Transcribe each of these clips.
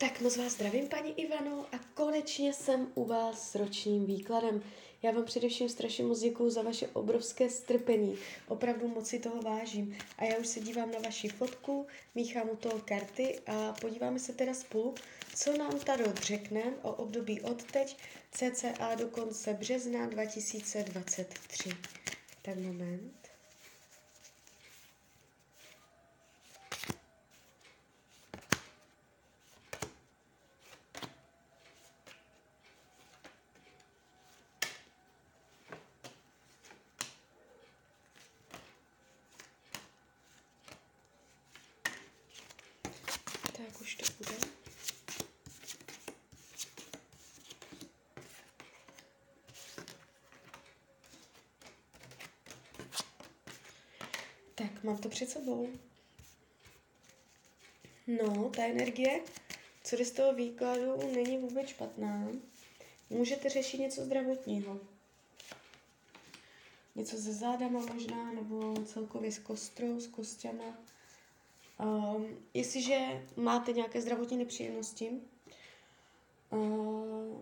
Tak moc vás zdravím, paní Ivano, a konečně jsem u vás s ročním výkladem. Já vám především strašně moc děkuju za vaše obrovské strpení. Opravdu moc si toho vážím. A já už se dívám na vaši fotku, míchám u toho karty a podíváme se teda spolu, co nám Tarot řekne o období od teď cca do konce března 2023. Tak moment. Tak už to bude. Tak, mám to před sebou. No, ta energie, co jde z toho výkladu, není vůbec špatná. Můžete řešit něco zdravotního. Něco se zádama možná, nebo celkově s kostrou, s kostěma. Um, jestliže máte nějaké zdravotní nepříjemnosti, uh,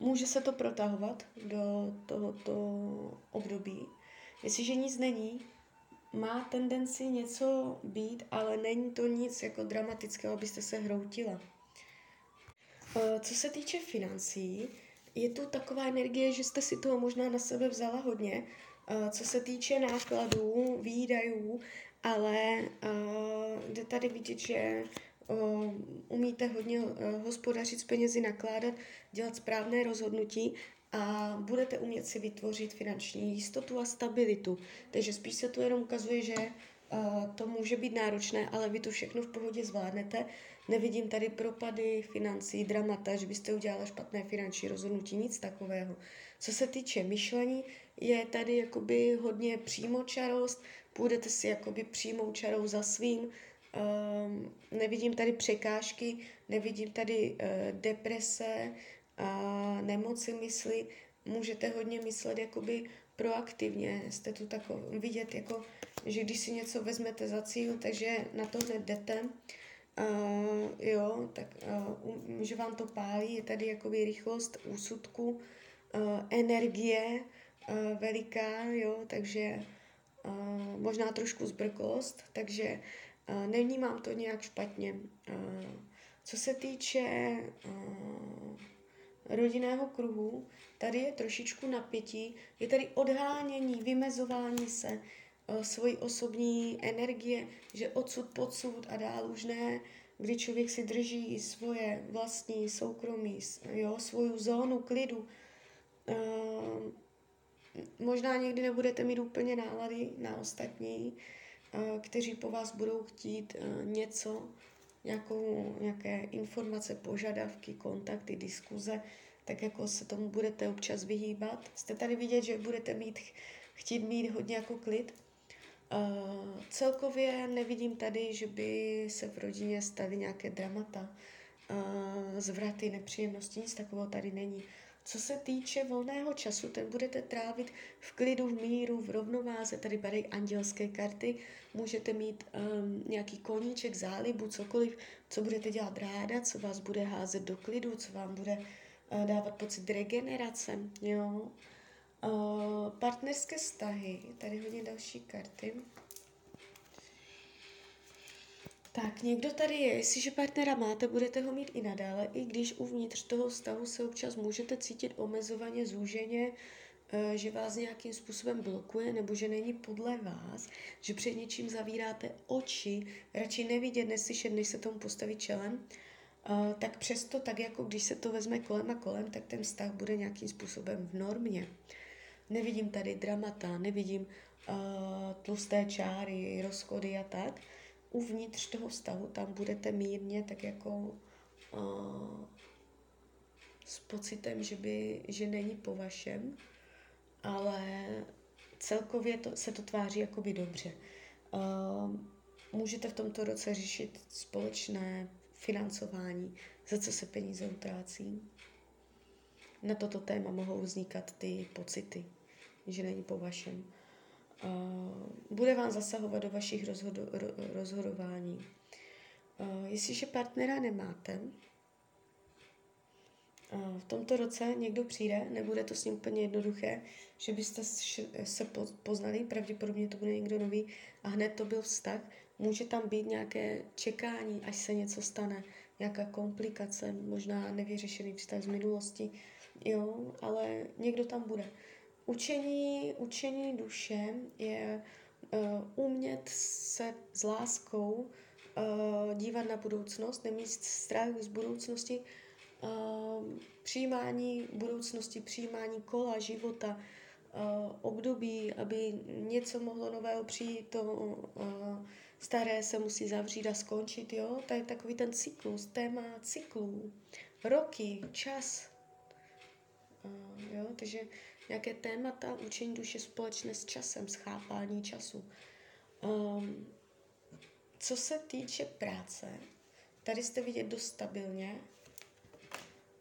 může se to protahovat do tohoto období. Jestliže nic není, má tendenci něco být, ale není to nic jako dramatického, abyste se hroutila. Uh, co se týče financí, je tu taková energie, že jste si toho možná na sebe vzala hodně. Uh, co se týče nákladů, výdajů, ale uh, jde tady vidět, že umíte hodně hospodařit s penězi, nakládat, dělat správné rozhodnutí a budete umět si vytvořit finanční jistotu a stabilitu. Takže spíš se tu jenom ukazuje, že uh, to může být náročné, ale vy to všechno v pohodě zvládnete. Nevidím tady propady financí, dramata, že byste udělala špatné finanční rozhodnutí, nic takového. Co se týče myšlení, je tady jakoby hodně přímočarost, půjdete si jakoby přímou čarou za svým, um, nevidím tady překážky, nevidím tady uh, deprese, a nemoci mysli, můžete hodně myslet jakoby proaktivně, jste tu tak vidět, jako, že když si něco vezmete za cíl, takže na to hned jdete, uh, jo, tak uh, že vám to pálí, je tady jakoby rychlost úsudku, uh, energie uh, veliká, jo, takže uh, možná trošku zbrklost, takže uh, nevnímám to nějak špatně. Uh, co se týče uh, rodinného kruhu, tady je trošičku napětí, je tady odhánění, vymezování se uh, svojí osobní energie, že odsud, podsud a dál už ne, kdy člověk si drží svoje vlastní soukromí, jo, svou zónu klidu. Uh, možná někdy nebudete mít úplně nálady na ostatní, uh, kteří po vás budou chtít uh, něco, nějakou, nějaké informace, požadavky, kontakty, diskuze, tak jako se tomu budete občas vyhýbat. Jste tady vidět, že budete mít, chtít mít hodně jako klid. Uh, celkově nevidím tady, že by se v rodině staly nějaké dramata, uh, zvraty, nepříjemnosti, nic takového tady není. Co se týče volného času, ten budete trávit v klidu, v míru, v rovnováze, tady padají andělské karty, můžete mít um, nějaký koníček, zálibu, cokoliv, co budete dělat ráda, co vás bude házet do klidu, co vám bude uh, dávat pocit regenerace, jo. Uh, partnerské vztahy, tady hodně další karty. Tak, někdo tady je, jestliže partnera máte, budete ho mít i nadále, i když uvnitř toho vztahu se občas můžete cítit omezovaně, zúženě, eh, že vás nějakým způsobem blokuje, nebo že není podle vás, že před něčím zavíráte oči, radši nevidět, neslyšet, než se tomu postavit čelem, eh, tak přesto, tak jako když se to vezme kolem a kolem, tak ten vztah bude nějakým způsobem v normě. Nevidím tady dramata, nevidím uh, tlusté čáry, rozchody a tak, uvnitř toho vztahu tam budete mírně tak jako uh, s pocitem, že, by, že není po vašem, ale celkově to, se to tváří jakoby dobře. Uh, můžete v tomto roce řešit společné financování, za co se peníze utrácí. Na toto téma mohou vznikat ty pocity, že není po vašem bude vám zasahovat do vašich rozhodo, rozhodování. Jestliže partnera nemáte, v tomto roce někdo přijde, nebude to s ním úplně jednoduché, že byste se poznali, pravděpodobně to bude někdo nový a hned to byl vztah. Může tam být nějaké čekání, až se něco stane, nějaká komplikace, možná nevyřešený vztah z minulosti, jo, ale někdo tam bude. Učení, učení duše je uh, umět se s láskou uh, dívat na budoucnost, nemít strach z budoucnosti, uh, přijímání budoucnosti, přijímání kola života, uh, období, aby něco mohlo nového přijít, to uh, staré se musí zavřít a skončit, jo? To je takový ten cyklus, téma cyklů, roky, čas, uh, jo? Takže nějaké témata učení duše společné s časem, schápání času. Um, co se týče práce, tady jste vidět dost stabilně,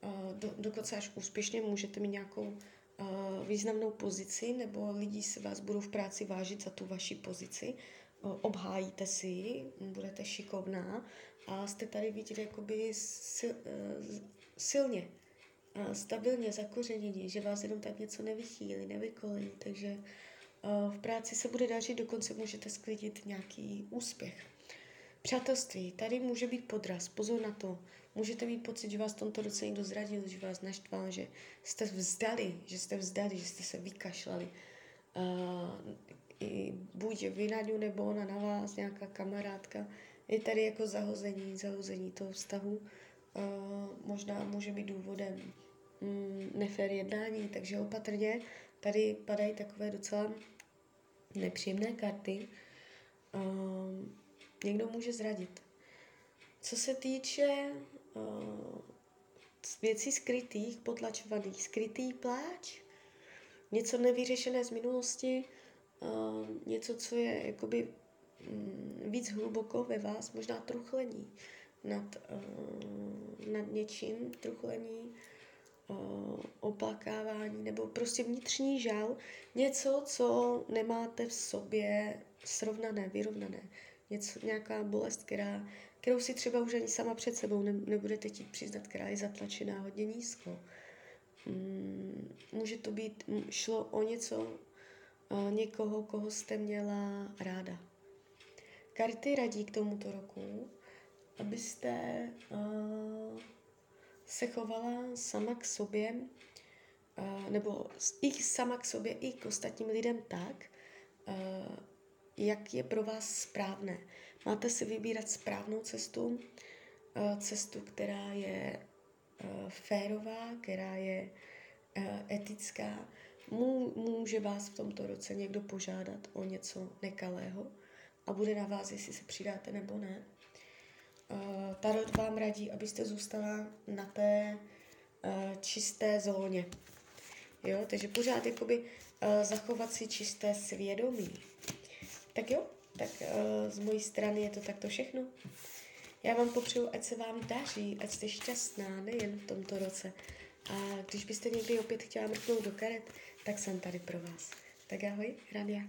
uh, do, dokonce až úspěšně můžete mít nějakou uh, významnou pozici, nebo lidi si vás budou v práci vážit za tu vaši pozici, uh, obhájíte si ji, budete šikovná a jste tady vidět jakoby sil, uh, silně stabilně zakořenění, že vás jenom tak něco nevychýlí, nevykolí, takže v práci se bude dařit, dokonce můžete sklidit nějaký úspěch. Přátelství, tady může být podraz, pozor na to. Můžete mít pocit, že vás v tomto roce někdo zradil, že vás naštval, že jste vzdali, že jste vzdali, že jste se vykašlali. Uh, i buď vy na ňu, nebo ona na vás, nějaká kamarádka. Je tady jako zahození, zahození toho vztahu. Uh, možná může být důvodem mm, nefér jednání, takže opatrně. Tady padají takové docela nepříjemné karty. Um, někdo může zradit. Co se týče uh, věcí skrytých, potlačovaných, skrytý pláč, něco nevyřešené z minulosti, něco, co je jakoby um, víc hluboko ve vás, možná truchlení nad, uh, nad něčím, truchlení oplakávání nebo prostě vnitřní žal, něco, co nemáte v sobě srovnané, vyrovnané. Něco, nějaká bolest, která, kterou si třeba už ani sama před sebou ne, nebudete chtít přiznat, která je zatlačená hodně nízko. Mm, může to být, šlo o něco, o někoho, koho jste měla ráda. Karty radí k tomuto roku, abyste uh, se chovala sama k sobě, nebo i sama k sobě, i k ostatním lidem tak, jak je pro vás správné. Máte si vybírat správnou cestu, cestu, která je férová, která je etická. Může vás v tomto roce někdo požádat o něco nekalého a bude na vás, jestli se přidáte nebo ne. Uh, Tarot vám radí, abyste zůstala na té uh, čisté zóně. Jo, takže pořád jakoby uh, zachovat si čisté svědomí. Tak jo, tak z mojí strany je to takto všechno. Já vám popřeju, ať se vám daří, ať jste šťastná, nejen v tomto roce. A když byste někdy opět chtěla mrknout do karet, tak jsem tady pro vás. Tak ahoj, Rania.